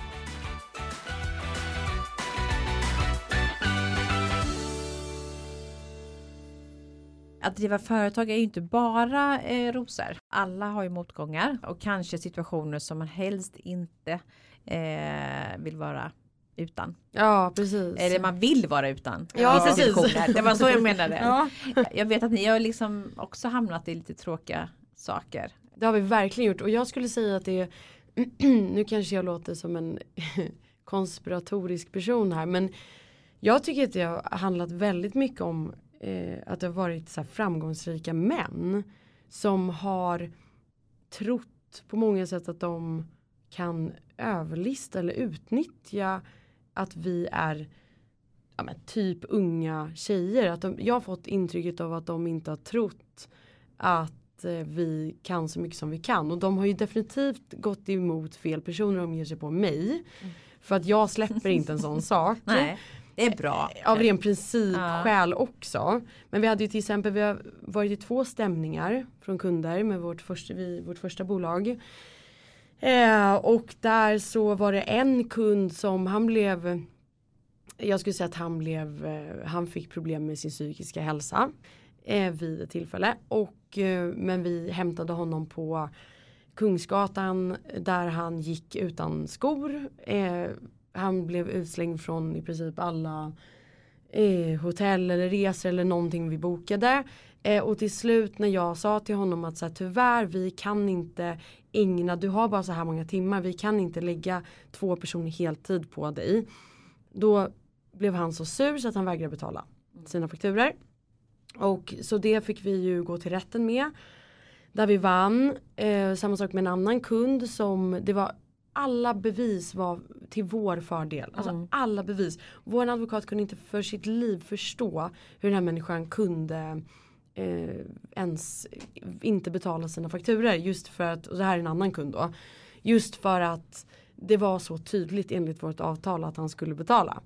Att driva företag är ju inte bara eh, rosor. Alla har ju motgångar och kanske situationer som man helst inte eh, vill vara utan. Ja precis. Eller man vill vara utan. Ja, Vissa precis. situationer. Det var så jag menade. Ja. Jag vet att ni har liksom också hamnat i lite tråkiga saker. Det har vi verkligen gjort och jag skulle säga att det är nu kanske jag låter som en konspiratorisk person här men jag tycker att det har handlat väldigt mycket om eh, att det har varit så här framgångsrika män som har trott på många sätt att de kan överlista eller utnyttja att vi är ja, men typ unga tjejer. Att de, jag har fått intrycket av att de inte har trott att eh, vi kan så mycket som vi kan. Och de har ju definitivt gått emot fel personer om de ger sig på mig. För att jag släpper inte en sån sak. Nej, det är bra. Av ren princip Ja. också. Men vi hade ju till exempel, vi har varit i två stämningar från kunder med vårt första, vi, vårt första bolag. Eh, och där så var det en kund som han blev jag skulle säga att han blev, eh, han fick problem med sin psykiska hälsa eh, vid ett tillfälle. Och, eh, men vi hämtade honom på Kungsgatan där han gick utan skor. Eh, han blev utslängd från i princip alla eh, hotell eller resor eller någonting vi bokade. Eh, och till slut när jag sa till honom att så här, tyvärr vi kan inte ägna, du har bara så här många timmar, vi kan inte lägga två personer heltid på dig. Då blev han så sur så att han vägrade betala sina fakturer. Och så det fick vi ju gå till rätten med. Där vi vann. Eh, samma sak med en annan kund som det var alla bevis var till vår fördel. Alltså Mm. alla bevis. Vår advokat kunde inte för sitt liv förstå hur den här människan kunde eh, ens inte betala sina fakturer. Just för att, och det här är en annan kund då. Just för att det var så tydligt enligt vårt avtal att han skulle betala.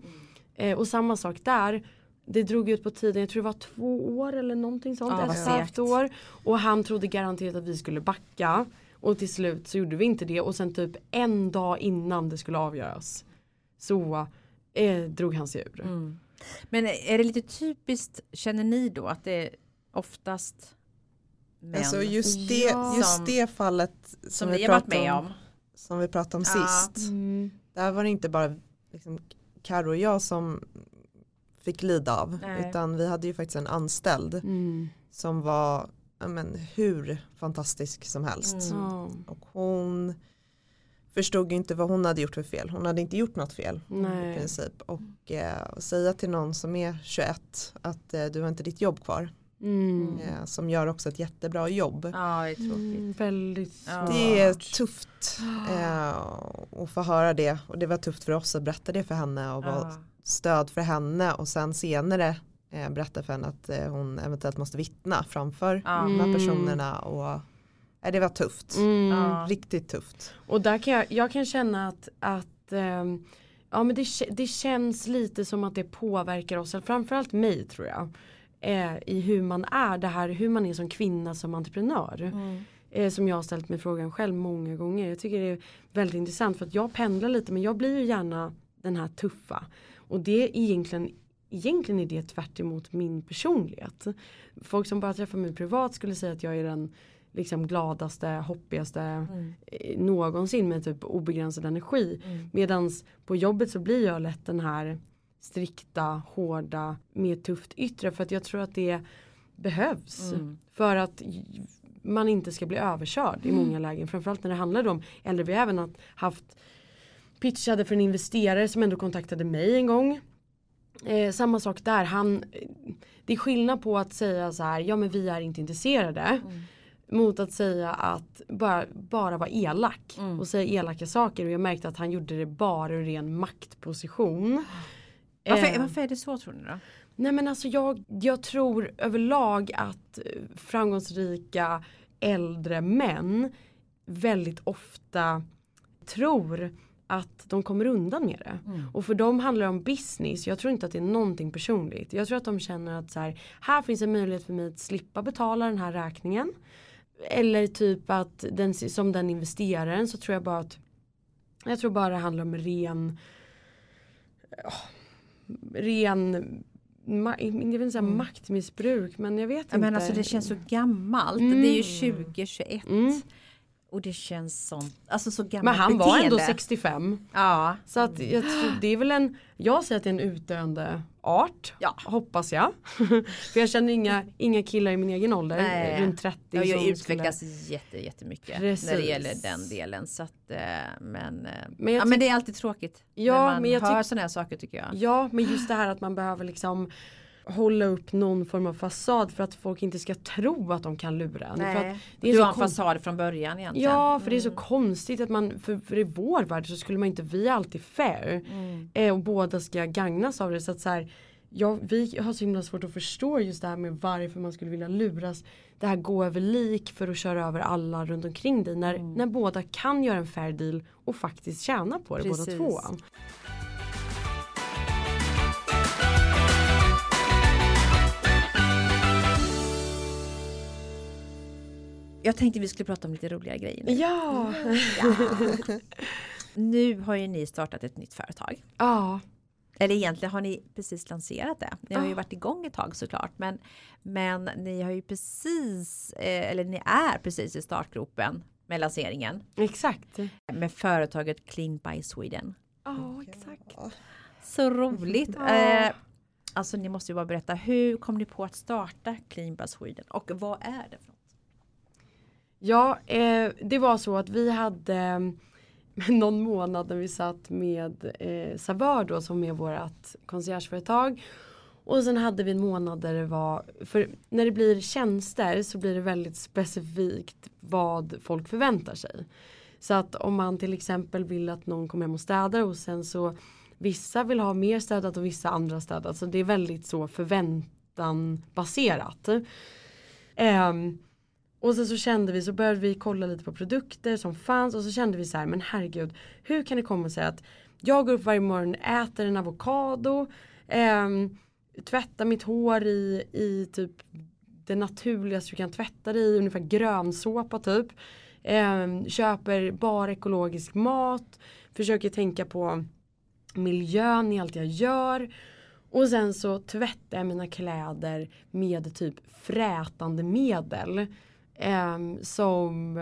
Eh, och samma sak där. Det drog ut på tiden, jag tror det var två år eller någonting sånt. Ja, ett vad och ett halvt år. Och han trodde garanterat att vi skulle backa. Och till slut så gjorde vi inte det. Och sen typ en dag innan det skulle avgöras. Så eh, drog han sig ur. Mm. Men är det lite typiskt, känner ni då att det är oftast män Alltså just det, Ja. just det fallet som, som vi ni har med om, om. som vi pratade om Ja. sist. Mm. Där var det inte bara liksom Karo och jag som fick lida av. Nej. Utan vi hade ju faktiskt en anställd Mm. som var men, hur fantastisk som helst. Mm. Och hon förstod inte vad hon hade gjort för fel. Hon hade inte gjort något fel i Nej. princip. Och eh, säga till någon som är 21 att eh, du har inte ditt jobb kvar. Mm. Eh, som gör också ett jättebra jobb. Ja, det är tråkigt. Mm, väldigt svårt. Det är tufft eh, att få höra det och det var tufft för oss att berätta det för henne och vara Ja. stöd för henne och sen senare eh, berätta för henne att eh, hon eventuellt måste vittna framför Ja. de här Mm. personerna och eh, det var tufft. Mm. Riktigt tufft. Och där kan jag, jag kan känna att, att ehm, ja, men det, det känns lite som att det påverkar oss, framförallt mig tror jag. Eh, I hur man är, det här hur man är som kvinna som entreprenör. Mm. Eh, som jag har ställt mig frågan själv många gånger. Jag tycker det är väldigt intressant för att jag pendlar lite men jag blir ju gärna den här tuffa. Och det är egentligen Egentligen är det tvärt emot min personlighet. Folk som bara träffar mig privat skulle säga att jag är den liksom gladaste, hoppigaste Mm. eh, någonsin med typ obegränsad energi. Mm. Medans på jobbet så blir jag lätt den här strikta, hårda, med tufft yttre för att jag tror att det behövs. Mm. För att man inte ska bli överkörd i många lägen. Framförallt när det handlar om äldre. Vi har även haft pitchade för en investerare som ändå kontaktade mig en gång. Eh, samma sak där. Han, det är skillnad på att säga så här, ja men vi är inte intresserade. Mm. Mot att säga att bara, bara vara elak. Mm. Och säga elaka saker. Och jag märkte att han gjorde det bara ur ren maktposition. Varför, Eh, varför är det så tror ni då? Nej men alltså jag, jag tror överlag att eh, framgångsrika äldre män väldigt ofta tror att de kommer undan med det. Mm. Och för dem handlar det om business. Jag tror inte att det är någonting personligt. Jag tror att de känner att så här, här finns en möjlighet för mig att slippa betala den här räkningen. Eller typ att den, som den investeraren så tror jag bara att jag tror bara det handlar om ren ja, ren jag inte säga Mm. maktmissbruk men jag vet inte. men alltså det känns så gammalt. Mm. Det är ju 2021. Mm. Och det känns sånt, alltså så gammalt Men han var ändå beteende. 65. Ja. Så att jag tror det är väl en, jag säger att det är en utdöende art. Ja. Hoppas jag. För jag känner inga, inga killar i min egen ålder, Nej. runt 30. Ja, jag som utvecklas jätte, jättemycket Precis. när det gäller den delen. Så att, eh, men, eh, Men ja, men det är alltid tråkigt Ja, när man men jag hör sådana här saker tycker jag. skulle, ja men just det här att man behöver liksom hålla upp någon form av fasad för att folk inte ska tro att de kan lura en. För att Nej, det är du har en fasad från början egentligen. Ja för det är så Mm. konstigt att man, för, för i vår värld så skulle man inte, vi är alltid fair. Mm. Eh, och båda ska gagnas av det. Så att så här, ja, vi har så himla svårt att förstå just det här med varför man skulle vilja luras. Det här gå över lik för att köra över alla runt omkring dig. När, Mm. när båda kan göra en fair deal och faktiskt tjäna på det Precis. båda två. Jag tänkte vi skulle prata om lite roliga grejer nu. Ja. Nu har ju ni startat ett nytt företag. ja. Eller egentligen har ni precis lanserat det. Ni har ju varit igång ett tag såklart. Men, men ni har ju precis, eh, eller ni är precis i startgropen med lanseringen. Exakt. Med företaget Clean by Sweden. Ja exakt. Ja. Så roligt. Ja. Eh, alltså ni måste ju bara berätta, hur kom ni på att starta Clean by Sweden och vad är det för? Ja, eh, det var så att vi hade eh, någon månad när vi satt med eh, Savör då som är vårat conciergeföretag. Och sen hade vi en månad där det var, för när det blir tjänster så blir det väldigt specifikt vad folk förväntar sig. Så att om man till exempel vill att någon kommer hem och städar och sen så vissa vill ha mer städat och vissa andra städat. Så det är väldigt så förväntan baserat. Ehm, och sen så kände vi så började vi kolla lite på produkter som fanns och så kände vi så här men herregud hur kan det komma sig att jag går upp varje morgon äter en avokado eh, tvättar mitt hår i, i typ det naturligaste du kan tvätta det i ungefär grönsåpa typ. Eh, köper bara ekologisk mat försöker tänka på miljön i allt jag gör. Och sen så tvättar jag mina kläder med typ frätande medel eh, som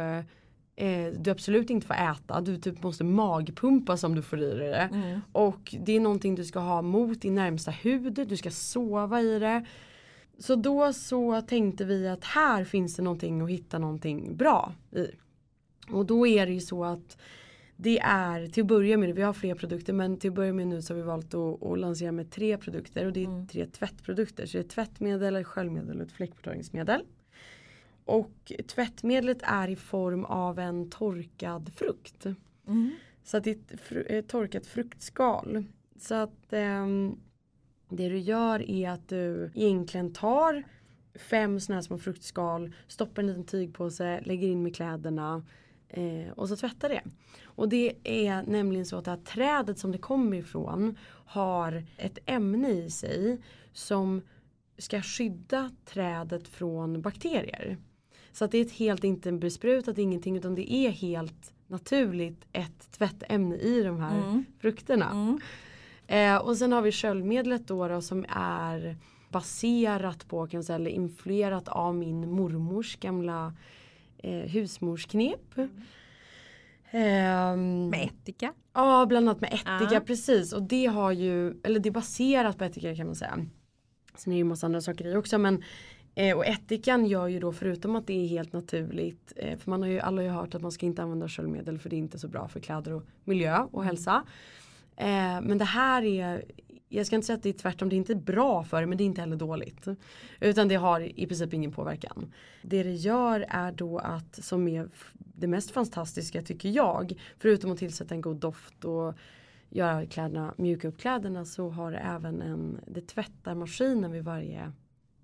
eh, du absolut inte får äta. Du typ måste magpumpa som du får i dig det. Mm. Och det är någonting du ska ha mot din närmsta hud. Du ska sova i det. Så då så tänkte vi att här finns det någonting att hitta någonting bra i. Och då är det ju så att det är till att börja med, vi har fler produkter men till att börja med nu så har vi valt att, att lansera med tre produkter och det är Mm. tre tvättprodukter. Så det är tvättmedel, sköljmedel och ett fläckborttagningsmedel. Och tvättmedlet är i form av en torkad frukt. Mm. Så att det är ett fru- torkat fruktskal. Så att ehm, det du gör är att du egentligen tar fem sådana här små fruktskal, stoppar en liten tygpåse, lägger in med kläderna eh, och så tvättar det. Och det är nämligen så att det här trädet som det kommer ifrån har ett ämne i sig som ska skydda trädet från bakterier. Så att det är ett helt inte besprutat ingenting utan det är helt naturligt ett tvättämne i de här Mm. frukterna. Mm. Eh, och sen har vi sköljmedlet då, då som är baserat på kan säga, eller influerat av min mormors gamla eh, husmorsknep. Ehm, Med ättika. Ja, bland annat med ättika, Ja. precis. Och det har ju, eller det är baserat på ättika kan man säga. Sen är det ju massa andra saker i också men eh, och ättikan gör ju då förutom att det är helt naturligt eh, för man har ju alla har ju hört att man ska inte använda sköljmedel för det är inte så bra för kläder och miljö och hälsa. Eh, men det här är jag ska inte säga att det är tvärtom, det är inte bra för det men det är inte heller dåligt. Utan det har i princip ingen påverkan. Det det gör är då att, som är det mest fantastiska tycker jag, förutom att tillsätta en god doft och göra kläderna, mjuka upp kläderna så har det även en, det tvättar maskinen vid varje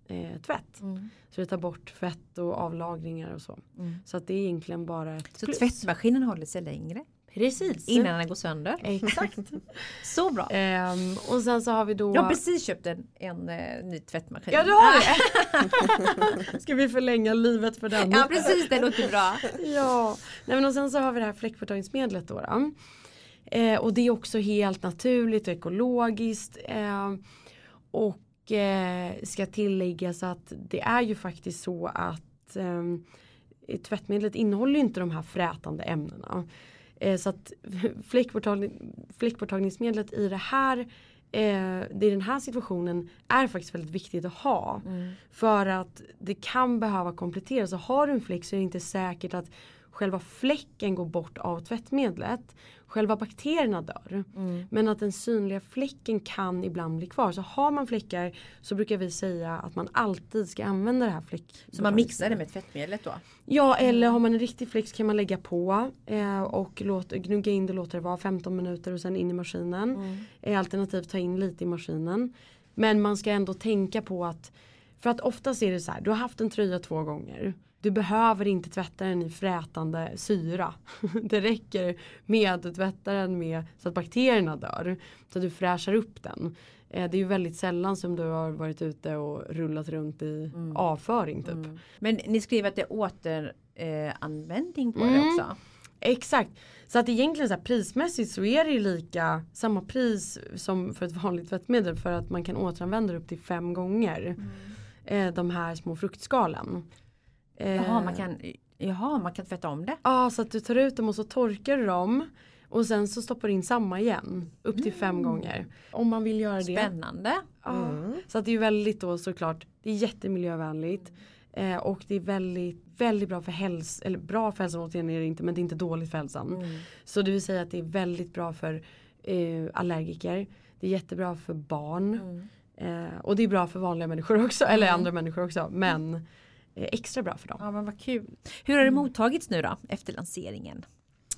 eh, tvätt. Mm. Så det tar bort fett och avlagringar och så. Mm. Så att det är egentligen bara ett Så plus. tvättmaskinen håller sig längre Precis. innan den går sönder. Exakt. Så bra. Ehm, och sen så har vi då Jag har precis köpt en, en eh, ny tvättmaskin. Ja du har det! Ska vi förlänga livet för den? Ja precis, det låter bra. Ja, Nej, men och sen så har vi det här fläckborttagningsmedlet då. då. Eh, och det är också helt naturligt och ekologiskt. Eh, och eh, ska tilläggas att det är ju faktiskt så att eh, tvättmedlet innehåller inte de här frätande ämnena. Eh, så att fläckborttagning, fläckborttagningsmedlet i det här eh, i den här situationen är faktiskt väldigt viktigt att ha. Mm. För att det kan behöva kompletteras. Och har du en fläck så är det inte säkert att själva fläcken går bort av tvättmedlet. Själva bakterierna dör. Mm. Men att den synliga fläcken kan ibland bli kvar. Så har man fläckar så brukar vi säga att man alltid ska använda det här fläck. Så man mixar det med tvättmedlet då? Ja eller har man en riktig fläck så kan man lägga på eh, och låt, gnugga in det låter det vara 15 minuter och sen in i maskinen. Mm. Eh, alternativt ta in lite i maskinen. Men man ska ändå tänka på att för att oftast är det så här, du har haft en tröja två gånger. Du behöver inte tvätta den i frätande syra. Det räcker med att du tvättar den med så att bakterierna dör. Så att du fräschar upp den. Eh, Det är ju väldigt sällan som du har varit ute och rullat runt i avföring typ. Mm. Men ni skriver att det är återanvändning användning på det Mm. också? Exakt. Så att egentligen så här, prismässigt så är det ju lika samma pris som för ett vanligt tvättmedel för att man kan återanvända det upp till fem gånger. Eh, de här små fruktskalen. Eh, Jaha, man kan, jaha, man kan tvätta om det? Ja, så att du tar ut dem och så torkar du dem. Och sen så stoppar du in samma igen. Upp till fem gånger. Om man vill göra det. Spännande. Ja. Så att det är väldigt då såklart. Det är jättemiljövänligt. Eh, och det är väldigt, väldigt bra för hälsan. Eller bra för hälsan återigen är det inte men det är inte dåligt för hälsan. Mm. Så det vill säga att det är väldigt bra för eh, allergiker. Det är jättebra för barn. Mm. Eh, och det är bra för vanliga människor också. Eller andra människor också. Men eh, extra bra för dem. Ja men vad kul. Hur har det mottagits nu då efter lanseringen?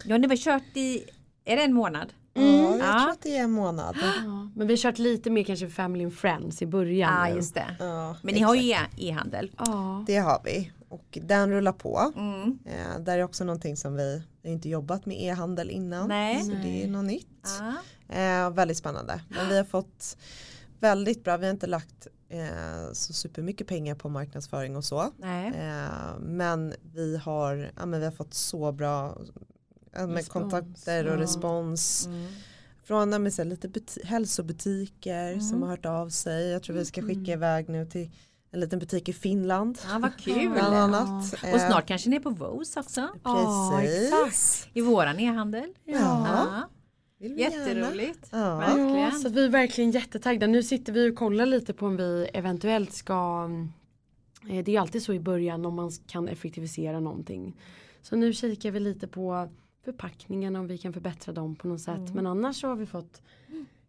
Ja ni har kört i, är det en månad? Ja, jag Ja. tror att det är en månad. Ja, men vi har kört lite mer kanske Family and Friends i början. Ja nu. just det. Ja, Men ni har ju e- e-handel. Ja. Det har vi och den rullar på. Mm. Eh, där är också någonting som vi, vi har inte jobbat med e-handel innan. Nej. Så det är något nytt. Ja. Eh, väldigt spännande. Men vi har fått väldigt bra, vi har inte lagt eh, så supermycket pengar på marknadsföring och så. Eh, men, vi har, ja, men vi har fått så bra ja, med kontakter och ja. respons. Mm. Från ja, så lite buti- hälsobutiker som Mm. har hört av sig. Jag tror vi ska skicka Mm. iväg nu till en liten butik i Finland. Ja, vad kul. Bland annat. Och Eh, snart kanske ni är på Vos också. Ja, Precis. exakt. I våran e-handel. Ja. Vill vi. Jätteroligt. Ja. Ja, Verkligen. så att vi är verkligen jättetaggade. Nu sitter vi och kollar lite på om vi eventuellt ska eh, Det är alltid så i början om man kan effektivisera någonting. Så nu kikar vi lite på förpackningarna om vi kan förbättra dem på något sätt. Mm. Men annars så har vi fått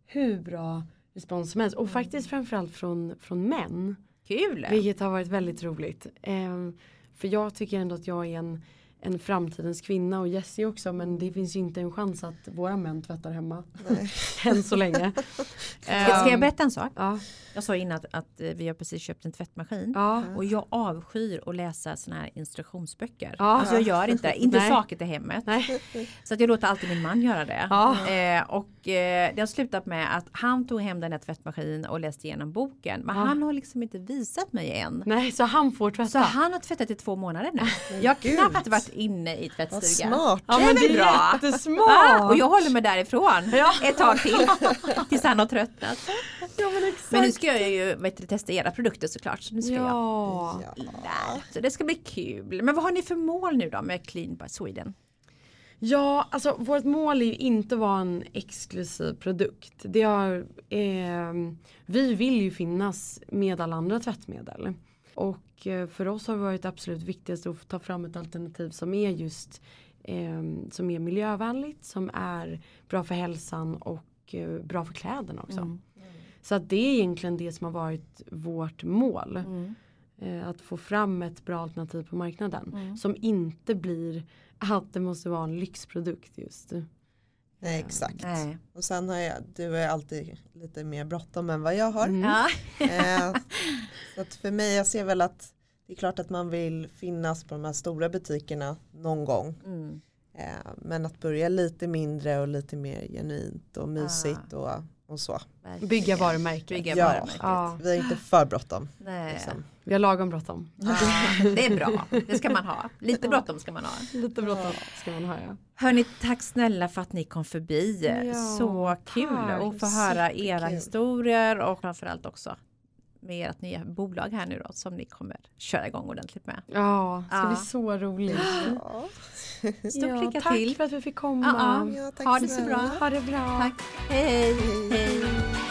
hur bra respons som helst. Och faktiskt framförallt från, från män. Kul. Vilket har varit väldigt roligt. Ehm, för jag tycker ändå att jag är en, en framtidens kvinna och Jessie också men det finns ju inte en chans att våra män tvättar hemma. Nej. Än så länge. Ska, ska jag Ehm, berätta en sak? Ja. Jag sa innan att, att vi har precis köpt en tvättmaskin. Ja. Och jag avskyr att läsa såna här instruktionsböcker. Ja. Alltså jag gör inte. Inte Nej. saker till hemmet. Nej. Så att jag låter alltid min man göra det. Ja. Eh, och eh, det har slutat med att han tog hem den där tvättmaskinen och läste igenom boken. Men Ja. han har liksom inte visat mig än. Nej, så han får tvätta. Så han har tvättat i två månader nu. Jag har knappt varit inne i Vad tvättstugan. smart. ja, det är men det bra? är jättesmart. Och jag håller mig därifrån Ja. ett tag till. Tills han har tröttnat. ja, men exakt. Men nu ska jag ju vet du, testa era produkter såklart. Så nu ska jag Ja. Ja. där. Så det ska bli kul. Men vad har ni för mål nu då med Clean by Sweden? Ja, alltså vårt mål är ju inte att vara en exklusiv produkt. Det har, ehm, vi vill ju finnas med alla andra tvättmedel. Och eh, för oss har det varit absolut viktigast att ta fram ett alternativ som är just ehm, som är miljövänligt, som är bra för hälsan och eh, bra för kläderna också. Så att det är egentligen det som har varit vårt mål. Eh, att få fram ett bra alternativ på marknaden. Som inte blir att det måste vara en lyxprodukt just. Nej, exakt. Nej. Och sen har jag, du är alltid lite mer bråttom än vad jag har. Mm. Ja. Eh, så att för mig, jag ser väl att det är klart att man vill finnas på de här stora butikerna någon gång. Mm. Eh, men att börja lite mindre och lite mer genuint och mysigt och, och så. verkligen. Bygga varumärket. Bygga Ja. varumärket. Ja, Vi har inte för bråttom. Nej. Liksom. vi har lagom bråttom. Ja, det är bra. Det ska man ha. Lite bråttom ska man ha. Lite bråttom ska man ha ja. Hörni, tack snälla för att ni kom förbi. Ja, Så kul tack. att få höra era historier och framförallt också med ert nya bolag här nu då som ni kommer köra igång ordentligt med. Ja, det ska Ja. bli så roligt. Ja. Stort lycka tack till. för att vi fick komma. Ja, Ja, tack Ha det så bra. Ha det bra. Tack. Hej. Hej. Hej.